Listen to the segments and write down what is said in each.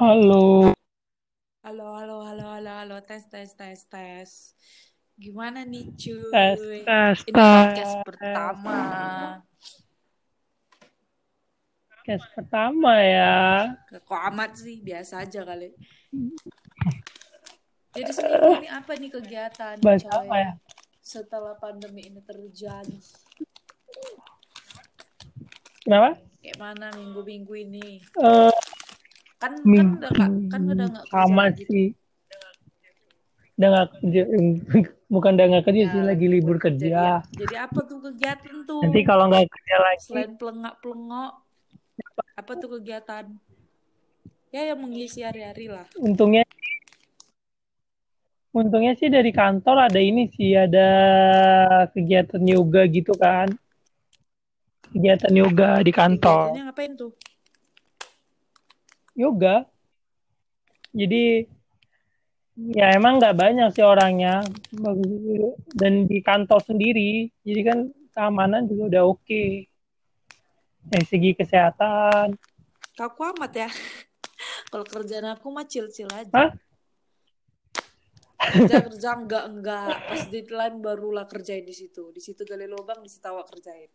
Halo, Halo, halo, halo, halo, halo, tes, tes, tes, tes. Gimana nih, cuy? tes, tes, Ini podcast tes. pertama. Kes pertama ya. Kok amat sih, biasa aja kali. Jadi seminggu ini apa nih kegiatan, Bahas coy? apa ya? Setelah pandemi ini terjadi. Kenapa? Kayak mana minggu-minggu ini? Eh, Kan kan udah nggak kan udah nggak kerja sama sih. Udah nggak kerja, bukan udah nggak kerja Ya, sih, lagi libur kerja. Jadi, jadi apa tuh kegiatan tuh? Nanti kalau nggak kerja lagi, Selain pelengak-pelengok, apa tuh kegiatan? Ya yang mengisi hari-hari lah. untungnya, untungnya sih dari kantor ada ini sih, ada kegiatan yoga gitu kan. Kegiatan yoga di kantor. Kegiatannya ngapain tuh? Yoga. Jadi ya emang nggak banyak sih orangnya dan di kantor sendiri jadi kan keamanan juga udah oke dari segi kesehatan Kaku amat ya. Kalau kerjaan aku mah chill-chill aja. Hah? Kerja kerja enggak enggak. Pas deadline barulah kerjain di situ. Di situ gali lubang, di situ awak kerjain.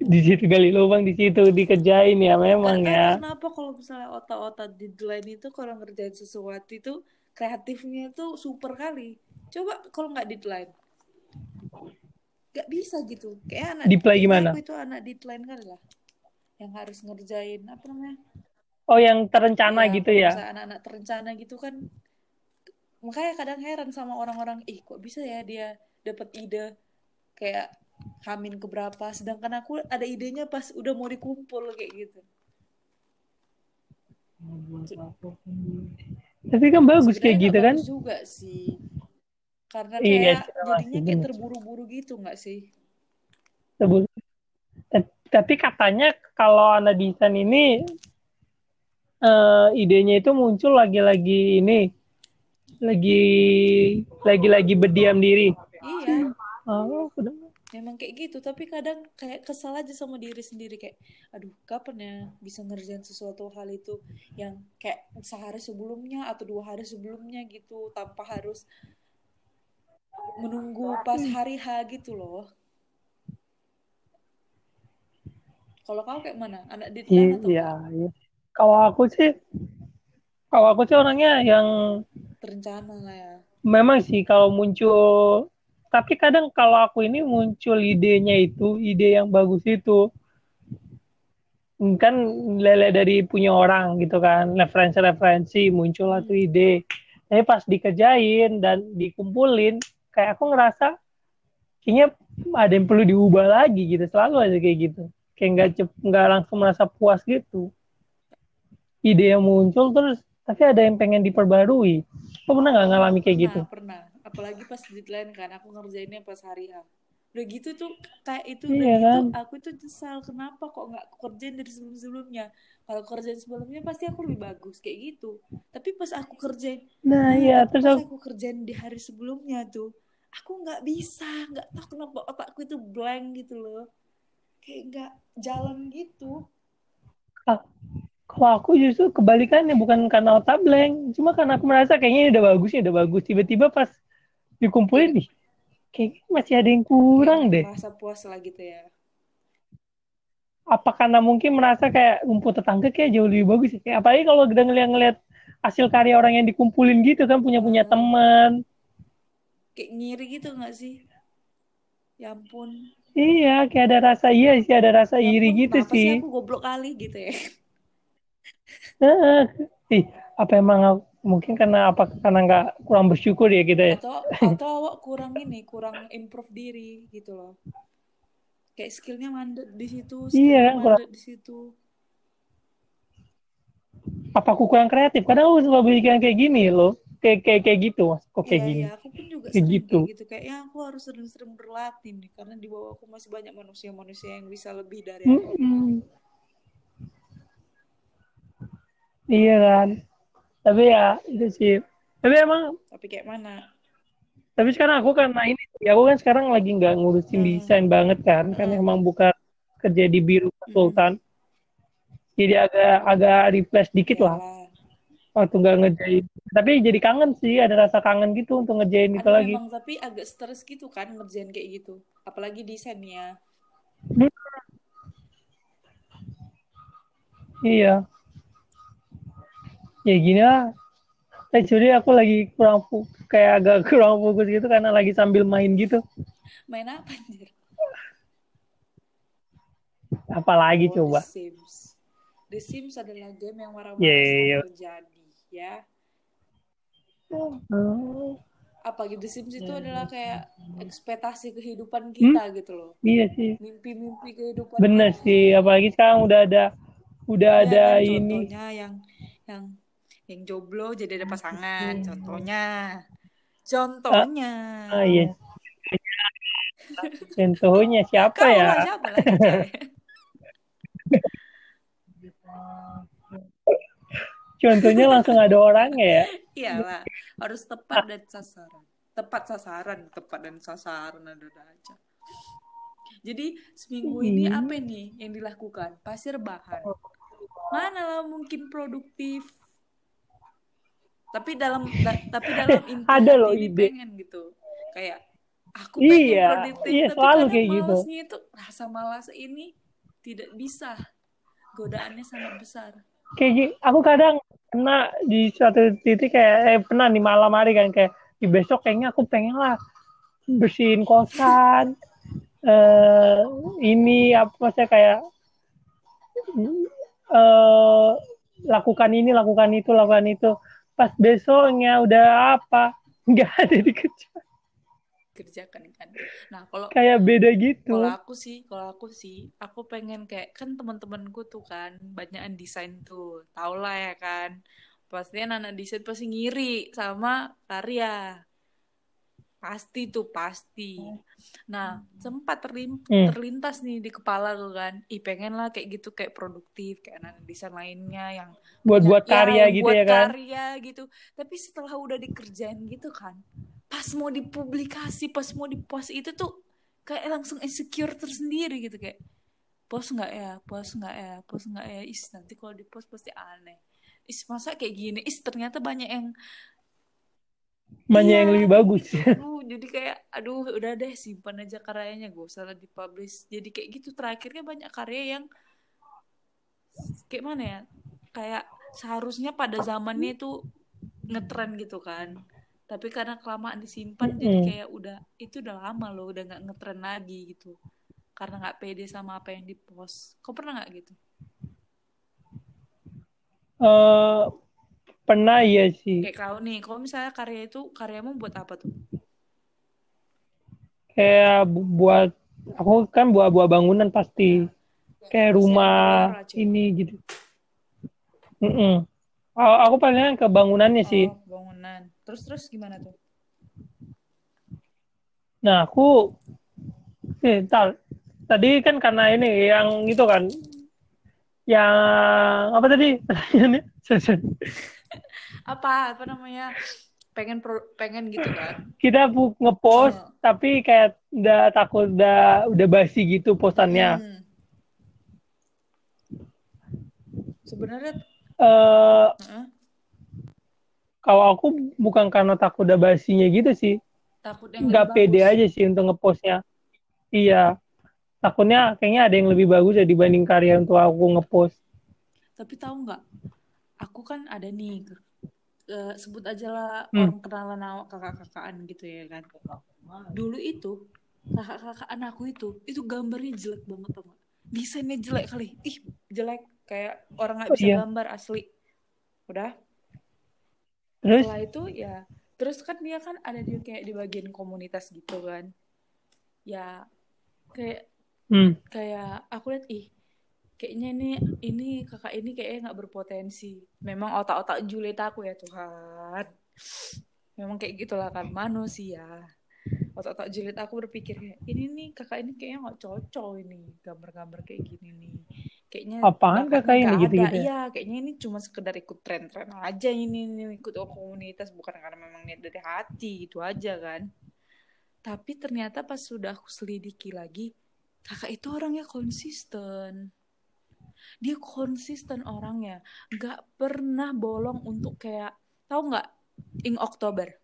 Di situ gali lubang di situ dikerjain ya memang Karena ya kenapa kalau misalnya otak-otak deadline itu kalau ngerjain sesuatu itu kreatifnya itu super kali. Coba kalau nggak deadline. Nggak bisa gitu. Kayak anak Di play gimana? aku itu anak deadline kali lah. Yang harus ngerjain apa namanya? oh yang terencana Iya, gitu ya anak-anak terencana gitu kan makanya kadang heran sama orang-orang ih kok bisa ya dia dapat ide kayak Hamin keberapa sedangkan aku ada idenya pas udah mau dikumpul kayak gitu tapi kan bagus kayak sebenarnya gitu nggak kan juga sih karena Iya, kayak jadinya kayak terburu-buru gitu nggak sih. Ta- Tapi katanya kalau anak desain ini eh, idenya itu muncul lagi-lagi ini lagi lagi-lagi berdiam diri. iya Oh, udah. Memang kayak gitu tapi kadang kayak kesal aja sama diri sendiri kayak aduh kapan ya bisa ngerjain sesuatu hal itu yang kayak sehari sebelumnya atau dua hari sebelumnya gitu tanpa harus menunggu pas hari H gitu loh. Kalau kau kayak mana? Anak deadline atau Iya, iya. Kalau aku sih, kalau aku sih orangnya yang terencana lah ya. Memang sih kalau muncul, tapi kadang kalau aku ini muncul idenya itu, ide yang bagus itu, kan lele dari punya orang gitu kan, referensi-referensi muncul lah tuh hmm. ide. Tapi pas dikerjain dan dikumpulin, kayak aku ngerasa kayaknya ada yang perlu diubah lagi gitu, selalu aja kayak gitu. Kayak nggak cep- nggak langsung merasa puas gitu. Ide yang muncul terus, tapi ada yang pengen diperbarui. Lo pernah nggak ngalami kayak pernah gitu? pernah apalagi pas deadline kan aku ngerjainnya pas hari H udah gitu tuh kayak itu udah Iya gitu kan? aku itu nyesal kenapa kok nggak kerjain dari sebelum sebelumnya kalau kerjain sebelumnya pasti aku lebih bagus kayak gitu. Tapi pas aku kerjain Nah, nah iya, terus pas aku, aku kerjain di hari sebelumnya tuh aku nggak bisa nggak tahu kenapa otakku itu blank gitu loh. Kayak nggak jalan gitu. Ah, kalau aku justru kebalikannya, bukan karena otak blank, cuma karena aku merasa kayaknya ini udah bagus, ini udah bagus. Tiba-tiba pas dikumpulin, kayak ih, kayaknya masih ada yang kurang deh. merasa puas lah gitu ya Apa karena mungkin merasa kayak rumput tetangga kayak jauh lebih bagus ya? Kayak apalagi kalau udah ngeliat-ngeliat hasil karya orang yang dikumpulin gitu kan, punya-punya Heeh. teman. kayak ngiri gitu nggak sih ya ampun Iya, kayak ada rasa, iya sih ada rasa ya iri gitu sih sih. aku goblok kali gitu ya Heeh. Ih, apa emang aku- mungkin karena apa karena nggak kurang bersyukur ya kita ya? atau atau awak kurang ini kurang improve diri gitu loh kayak skillnya mandek di situ Iya skillnya kan kurang di situ apa aku kurang kreatif? Kadang aku suka bikin kayak gini loh. Kayak kayak kayak gitu, Mas. Kok kayak iya gini? iya aku pun juga Kayak gitu. kayak gitu kayaknya aku harus sering-sering berlatih nih karena di bawah aku masih banyak manusia-manusia yang bisa lebih dari aku Mm-mm. Iya kan. Tapi ya itu sih. Tapi emang tapi kayak mana tapi sekarang aku karena ini ya aku kan sekarang lagi nggak ngurusin Hmm. desain banget kan kan Hmm. emang bukan kerja di biro konsultan jadi agak agak refresh dikit lah waktu nggak ngerjain tapi jadi kangen sih ada rasa kangen gitu untuk ngerjain itu lagi memang tapi agak stres gitu kan ngerjain kayak gitu. Apalagi desainnya. iya ya gini lah actually aku lagi kurang kayak agak kurang fokus gitu karena lagi sambil main gitu Main apa anjir? apalagi Oh, coba The Sims. The Sims adalah game yang warna-warna Yeah, yeah. terjadi, ya. Hmm, Apa gitu The Sims itu adalah kayak ekspektasi Hmm? kehidupan kita gitu loh. iya sih Mimpi-mimpi kehidupan. bener kita. sih apalagi sekarang udah ada udah Ya, ada ini yang yang yang jomblo jadi ada pasangan, contohnya. Contohnya. ah iya contohnya siapa Kau ya lah siapa lah yang cewek? contohnya langsung ada orangnya ya Iyalah, harus tepat dan sasaran. Tepat sasaran, tepat dan sasaran ada aja. Jadi seminggu ini Hmm. apa nih yang dilakukan? Pasir bahan. Mana lah mungkin produktif. Tapi dalam da- tapi dalam inti Ada loh ide. pengen gitu. Kayak aku pengen Iya, produktif, iya, tapi selalu kayak gitu. itu rasa malas ini tidak bisa. Godaannya sangat besar. kayak aku kadang pernah di suatu titik kayak eh, pernah di malam hari kan kayak di besok kayaknya aku pengen lah bersihin kosan eh ini apa saya kayak eh lakukan ini lakukan itu lakukan itu pas besoknya udah apa nggak ada dikerjain Kerjakan kan. Nah, kalau kayak beda gitu Kalau aku sih, kalau aku sih, aku pengen kayak kan teman-temanku tuh kan banyakan desain tuh, tau lah ya kan. Pasti anak desain pasti ngiri sama karya. Pasti tuh pasti. Nah, sempat terlim- Hmm. terlintas nih di kepala gue kan, ih pengen lah kayak gitu kayak produktif kayak anak desain lainnya yang buat buat ya, karya gitu buat ya kan karya gitu. Tapi setelah udah dikerjain gitu kan, pas mau dipublikasi, pas mau dipost itu tuh kayak langsung insecure tersendiri gitu kayak post nggak ya, post nggak ya, post nggak ya, is nanti kalau dipost pasti aneh. Is masa kayak gini, is ternyata banyak yang Iya, yang lebih bagus. Aduh jadi kayak aduh udah deh simpan aja karyanya gue usah lah dipublish jadi kayak gitu terakhirnya banyak karya yang kayak mana ya kayak seharusnya pada zamannya itu ngetren gitu kan. Tapi karena kelamaan disimpan jadi Mm-mm. kayak udah itu udah lama loh udah nggak ngetren lagi gitu. Karena nggak pede sama apa yang dipost. Kau pernah nggak gitu? Eh pernah iya sih. Kayak kau nih. Kalau misalnya karya itu karyamu buat apa tuh? Kayak bu- buat aku kan buat buat bangunan pasti. Kayak rumah aja. ini gitu. Mm-mm. A- aku palingan ke bangunannya sih. Oh, bangunan. Terus terus gimana tuh? Nah aku eh, tar. tadi kan karena ini yang itu kan. Yang apa tadi? Pertanyaannya apa apa namanya pengen pro- pengen gitu kan. Kita bu- ngepost Hmm. tapi kayak udah takut udah udah basi gitu postannya. Hmm. sebenarnya eh heeh, kalau aku bukan karena takut udah basinya gitu sih. Takut yang nggak pede bagus. aja sih untuk ngepostnya. Iya. Takutnya kayaknya ada yang lebih bagus ya dibanding karya untuk aku ngepost. Tapi tahu nggak? Aku kan ada nih eh, sebut aja lah Hmm. orang kenalan awak kakak-kakaan gitu ya kan. Dulu itu kakak-kakaan aku itu itu gambarnya jelek banget tau desainnya jelek kali. Ih jelek. Kayak orang nggak bisa Iya. gambar asli. Udah. Terus? Setelah itu ya. Terus kan dia kan ada di kayak di bagian komunitas gitu kan. Ya kayak hmm, kayak aku lihat ih kayaknya ini ini kakak ini kayaknya nggak berpotensi. Memang otak-otak julid aku ya Tuhan. Memang kayak gitulah kan manusia. Otak-otak julid aku berpikir kayak ini nih kakak ini kayaknya nggak cocok ini gambar-gambar kayak gini nih. Kayaknya Apaan kakak ini ada. ya? iya kayaknya ini cuma sekedar ikut tren-tren aja ini, ini ikut komunitas bukan karena memang niat dari hati gitu aja kan. Tapi ternyata pas sudah aku selidiki lagi kakak itu orangnya konsisten dia konsisten orangnya nggak pernah bolong untuk kayak tahu nggak ing Oktober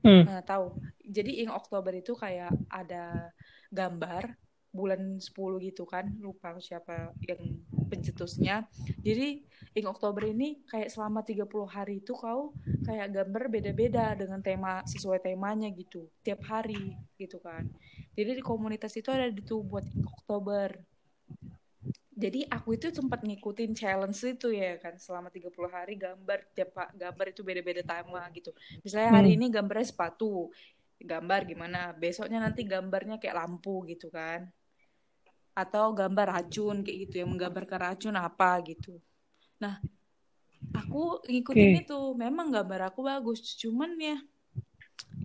Hmm. Nah, tahu. Jadi ing Oktober itu kayak ada gambar bulan 10 gitu kan. Lupa siapa yang pencetusnya. Jadi ing Oktober ini kayak selama 30 hari itu kau kayak gambar beda-beda dengan tema sesuai temanya gitu. Tiap hari gitu kan. Jadi di komunitas itu ada itu buat ing Oktober jadi aku itu sempat ngikutin challenge itu ya kan selama 30 hari gambar tiap gambar itu beda-beda tema gitu. Misalnya hari hmm. ini gambarnya sepatu, gambar gimana, besoknya nanti gambarnya kayak lampu gitu kan. Atau gambar racun kayak gitu yang menggambarkan racun apa gitu. Nah, aku ngikutin okay. itu. Memang gambar aku bagus, cuman ya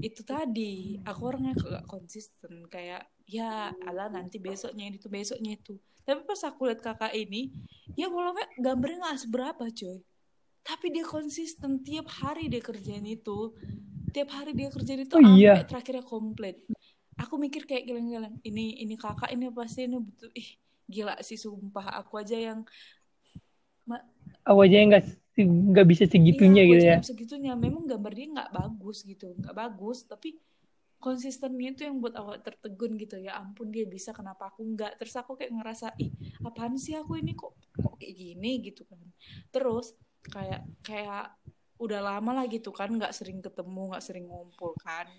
itu tadi aku orangnya gak konsisten kayak ya ala nanti besoknya itu besoknya itu. Tapi pas aku lihat kakak ini ya walaupun gambarnya nggak seberapa coy. Tapi dia konsisten tiap hari dia kerjain itu tiap hari dia kerjain itu oh, iya. terakhirnya komplit. Aku mikir kayak geleng-geleng ini ini kakak ini pasti ini butuh ih gila sih sumpah aku aja yang aku aja yang nggak nggak bisa segitunya iya, gitu ya? segitunya. Memang gambar dia nggak bagus gitu. Nggak bagus tapi konsistennya itu yang buat awak tertegun gitu. Ya ampun dia bisa kenapa aku nggak? Terus aku kayak ngerasa ih apaan sih aku ini? Kok kok kayak gini? gitu kan. Terus kayak kayak udah lama lah gitu kan nggak sering ketemu nggak sering ngumpul kan.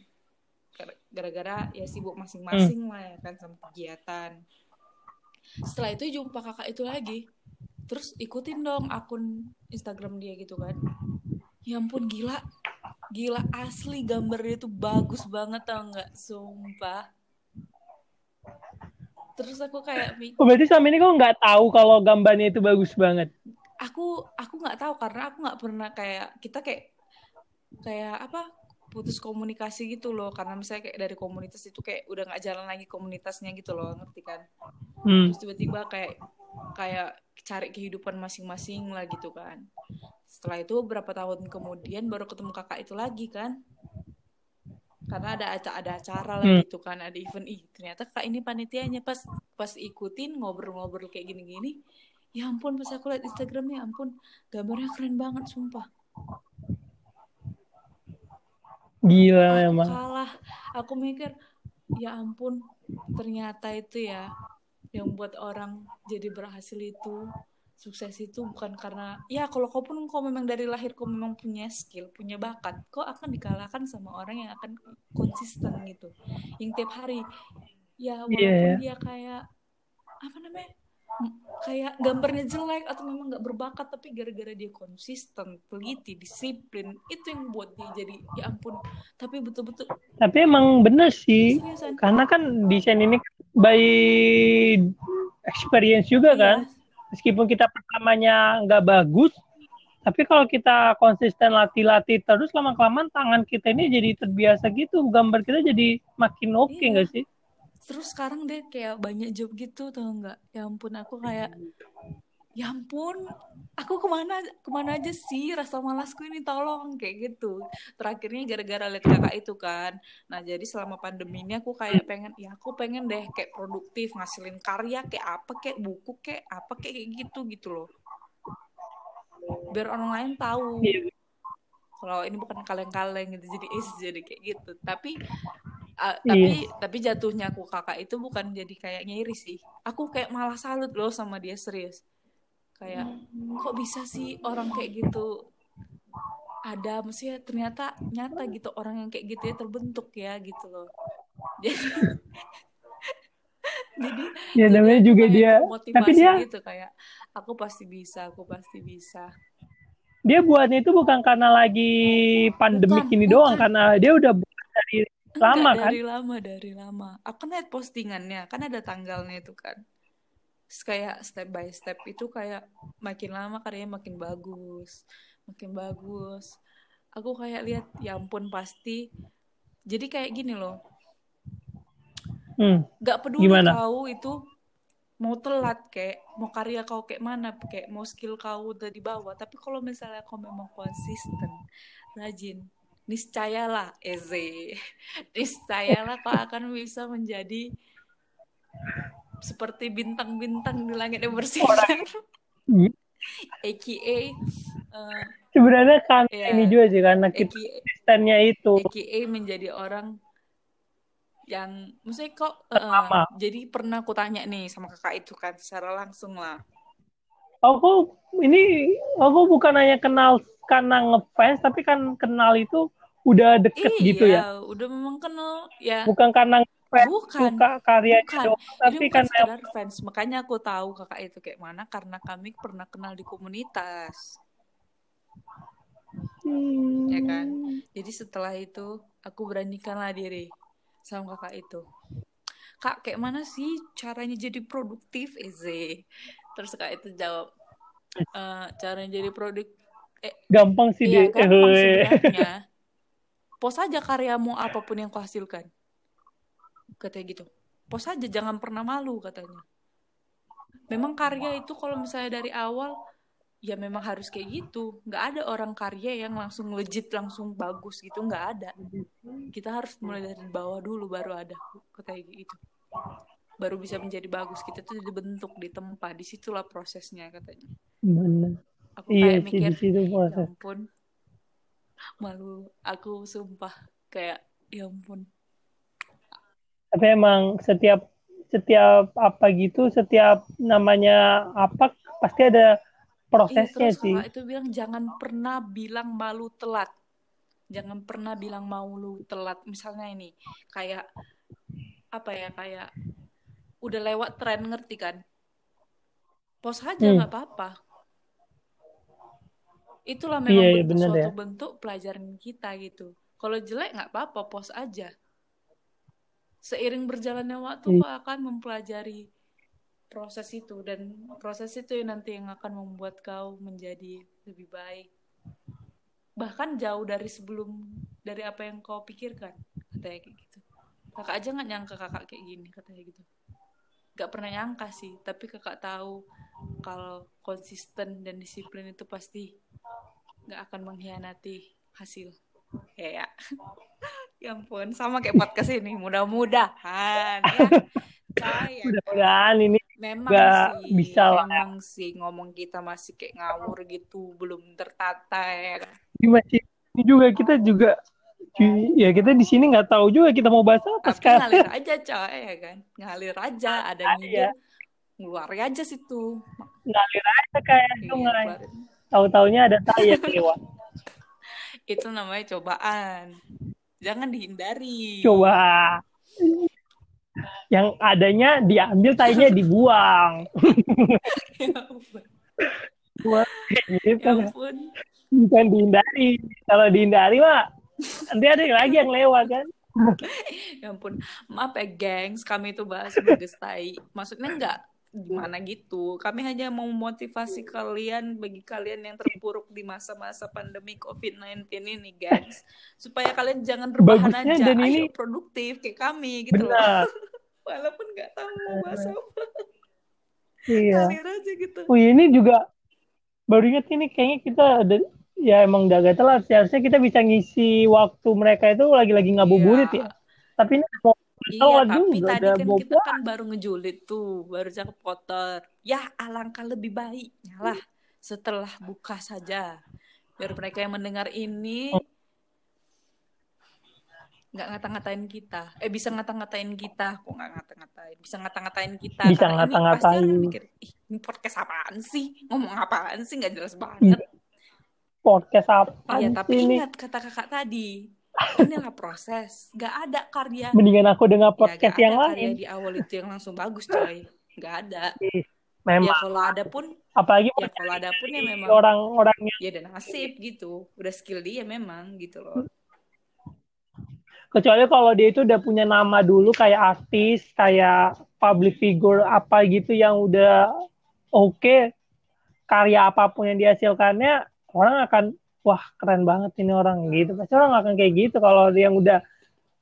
Gara-gara ya sibuk masing-masing hmm. lah ya kan sama kegiatan. Setelah itu jumpa kakak itu lagi terus ikutin dong akun Instagram dia gitu kan. Ya ampun gila. Gila asli gambarnya tuh bagus banget tau nggak? Sumpah. Terus aku kayak oh, berarti sama ini kok nggak tahu kalau gambarnya itu bagus banget? Aku aku nggak tahu karena aku nggak pernah kayak kita kayak kayak apa putus komunikasi gitu loh. Karena misalnya kayak dari komunitas itu kayak udah nggak jalan lagi komunitasnya gitu loh ngerti kan? Hmm. terus tiba-tiba kayak kayak cari kehidupan masing-masing lah gitu kan. Setelah itu beberapa tahun kemudian baru ketemu kakak itu lagi kan. Karena ada ada acara lah hmm. gitu kan ada event. Ih ternyata kak ini panitianya pas pas ikutin ngobrol-ngobrol kayak gini-gini ya ampun pas aku lihat Instagramnya ampun gambarnya keren banget sumpah. Gila aku emang. kalah. Aku mikir ya ampun ternyata itu ya yang buat orang jadi berhasil itu sukses itu bukan karena ya kalau kau pun kau memang dari lahir kau memang punya skill punya bakat kau akan dikalahkan sama orang yang akan konsisten gitu yang tiap hari ya walaupun yeah. dia kayak apa namanya kayak gambarnya jelek atau memang nggak berbakat tapi gara-gara dia konsisten teliti disiplin itu yang buat dia jadi ya ampun tapi betul-betul tapi emang bener sih Seriusan. karena kan desain ini by experience juga iya. kan meskipun kita pertamanya nggak bagus tapi kalau kita konsisten latih-latih terus lama-kelamaan tangan kita ini jadi terbiasa gitu gambar kita jadi makin oke okay, iya. nggak sih terus sekarang deh kayak banyak job gitu tau nggak ya ampun aku kayak ya ampun aku ke mana ke mana aja sih? Rasa malasku ini tolong kayak gitu. Terakhirnya gara-gara lihat kakak itu kan. Nah jadi selama pandemi ini aku kayak pengen ya aku pengen deh kayak produktif ngasilin karya kayak apa kayak buku kayak apa kayak gitu gitu loh. Biar orang lain tahu. Iya. kalau ini bukan kaleng-kaleng gitu jadi is jadi kayak gitu. Tapi uh, tapi iya. tapi jatuhnya aku kakak itu bukan jadi kayak ngiri sih. Aku kayak malah salut loh sama dia serius kayak kok bisa sih orang kayak gitu? Ada maksudnya ternyata nyata gitu orang yang kayak gitu ya terbentuk ya gitu loh. Jadi jadi ya namanya juga dia tapi dia gitu kayak aku pasti bisa aku pasti bisa. Dia buatnya itu bukan karena lagi pandemi ini doang karena dia udah buat dari lama kan? dari lama dari lama. Aku lihat postingannya kan ada tanggalnya itu kan Terus kayak step by step itu kayak makin lama karyanya makin bagus makin bagus. Aku kayak lihat ya ampun pasti. Jadi kayak gini loh. Hmm. Gak peduli Gimana? kau itu mau telat kayak mau karya kau kayak mana kayak mau skill kau udah di bawah. Tapi kalau misalnya kau memang konsisten rajin niscayalah Eze. Niscayalah kau akan bisa menjadi seperti bintang-bintang di langit yang bersinar Iya. AKA eh, sebenarnya kan Iya. ini juga sih karena kita AKA konsistennya itu AKA menjadi orang yang maksudnya kok eh, Pertama. jadi pernah aku tanya nih sama kakak itu kan secara langsung lah aku ini aku bukan hanya kenal karena ngefans tapi kan kenal itu udah deket iya gitu ya udah memang kenal ya bukan karena ngefans bukan suka karyanya bukan doang tapi bukan karena sekedar fans makanya aku tahu kakak itu kayak mana karena kami pernah kenal di komunitas Hmm, Ya kan? Jadi setelah itu aku beranikanlah diri sama kakak itu. Kak, kayak mana sih caranya jadi produktif, Eze? Terus kak itu jawab, "Eh, caranya jadi produk, eh, gampang sih iya deh gampang Eh, sebenarnya. Post aja karyamu apa pun yang kau hasilkan. Katanya gitu. Post aja, jangan pernah malu katanya. Memang karya itu kalau misalnya dari awal, ya memang harus kayak gitu. Nggak ada orang karya yang langsung legit, langsung bagus gitu. Nggak ada. Kita harus mulai dari bawah dulu baru ada. Katanya gitu. Baru bisa menjadi bagus. Kita tuh dibentuk, ditempa. Di situlah prosesnya katanya. bener Aku iya kayak mikir, di situ ya ampun. Malu. Aku sumpah. Kayak, ya ampun. Tapi emang setiap setiap apa gitu setiap namanya apa pasti ada Iya, prosesnya terus sih kakak itu bilang jangan pernah bilang malu telat. Jangan pernah bilang malu telat. Misalnya ini kayak apa ya kayak udah lewat tren ngerti kan? Post aja Hmm. nggak apa-apa. Itulah Iya, memang iya, bentuk bener suatu ya. bentuk pelajaran kita gitu. Kalau jelek nggak apa-apa, post aja. Seiring berjalannya waktu Iya. kau akan mempelajari proses itu. Dan proses itu yang nanti yang akan membuat kau menjadi lebih baik. Bahkan jauh dari sebelum dari apa yang kau pikirkan katanya kayak gitu. Kakak aja nggak nyangka kakak kayak gini katanya gitu. Nggak pernah nyangka sih tapi kakak tahu kalau konsisten dan disiplin itu pasti nggak akan mengkhianati hasil. Ya ya ampun sama kayak podcast ini mudah-mudahan ya mudah-mudahan ini Memang sih, bisa lah. memang sih ngomong kita masih kayak ngawur gitu, belum tertata ya ini masih ini juga kita juga ya kita di sini nggak tahu juga kita mau bahas apa Tapi sekarang ngalir aja coy ya kan, ngalir aja, ada ya. ngeluarin aja situ. ngalir aja kayak Iya, sungai tahu-taunya ada yang lewat Itu namanya cobaan. Jangan dihindari. coba yang adanya diambil tainya dibuang ya ampun. Bukan dihindari kalau dihindari mah nanti ada lagi yang lewat kan Ya ampun. Maaf ya, gengs. Kami itu bahas bagus tai. Maksudnya enggak gimana gitu. Kami hanya mau memotivasi kalian bagi kalian yang terpuruk di masa-masa pandemi COVID-19 ini, gengs. Supaya kalian jangan rebahan Bagusnya aja. dan Ayo ini- produktif kayak kami gitu benar Walaupun nggak tahu mau bahas apa. iya Ngalir aja gitu. oh ini juga baru ingat ini kayaknya kita ada ya emang udah agak telat seharusnya kita bisa ngisi waktu mereka itu lagi-lagi ngabuburit Iya. ya tapi ini Iya, telat tapi juga tadi kan mau kita kan baru ngejulit tuh, baru cakep kotor. Ya, alangkah lebih baiknya lah setelah buka saja. Biar mereka yang mendengar ini nggak ngata-ngatain kita. Eh, bisa ngata-ngatain kita. Kok nggak ngata-ngatain? Bisa ngata-ngatain kita. Bisa ini ngata-ngatain. orang mikir, ih, ini podcast apaan sih? Ngomong apaan sih? Nggak jelas banget. podcast apa Iya, tapi ini ingat kata kakak tadi. Inilah proses. Nggak ada karya. Mendingan aku dengar Ya, podcast gak yang lain. karya di awal itu yang langsung bagus coy. Nggak ada. Memang ya kalau ada pun apalagi ya kalau ada pun ya memang orang-orangnya ya dan nasib gitu. Udah skill dia memang gitu loh. Kecuali kalau dia itu udah punya nama dulu kayak artis kayak public figure apa gitu yang udah oke karya apa pun yang dihasilkannya orang akan wah keren banget ini orang gitu. Pasti orang akan kayak gitu kalau yang udah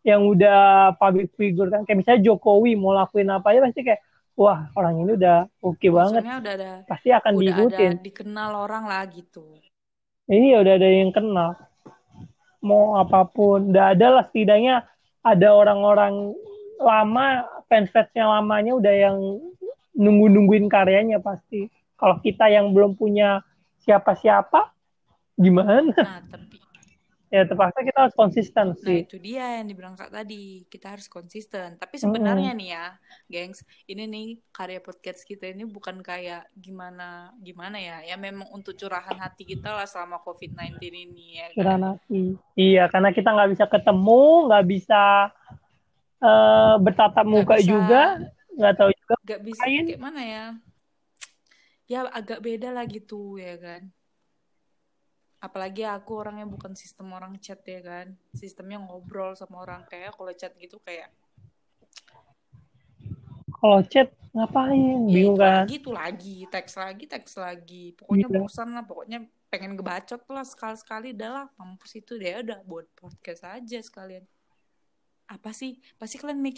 yang udah public figure kan. Kayak misalnya Jokowi mau lakuin apa aja pasti kayak wah orang ini udah oke banget. maksudnya udah ada pasti akan udah diikutin. ada dikenal orang lah gitu. Ini ya udah ada yang kenal. Mau apa pun udah ada lah setidaknya ada orang-orang lama fans-fansnya lamanya udah yang nunggu-nungguin karyanya pasti. Kalau kita yang belum punya siapa-siapa, gimana? Nah, tapi Ya terpaksa kita harus konsisten Nah, sih. itu dia yang dibilang Kak tadi. Kita harus konsisten. Tapi sebenarnya nih ya, gengs, ini nih karya podcast kita ini bukan kayak gimana gimana ya. Ya memang untuk curahan hati kita lah selama COVID-19 ini ya kan. Curahan hati. Iya, karena kita nggak bisa ketemu, nggak bisa eh, bertatap muka bisa. juga, nggak tahu juga. Gak bisa kayak mana ya. Ya agak beda lah gitu ya kan. Apalagi aku orangnya bukan sistem orang chat ya kan. Sistemnya ngobrol sama orang kayak kalau chat gitu kayak Kalau chat ngapain? ya Bingung kan? lagi itu lagi teks lagi teks lagi pokoknya Iya. bosan lah pokoknya pengen ngebacot lah sekali sekali dah lah mampus itu deh udah buat podcast aja sekalian apa sih pasti kalian mikir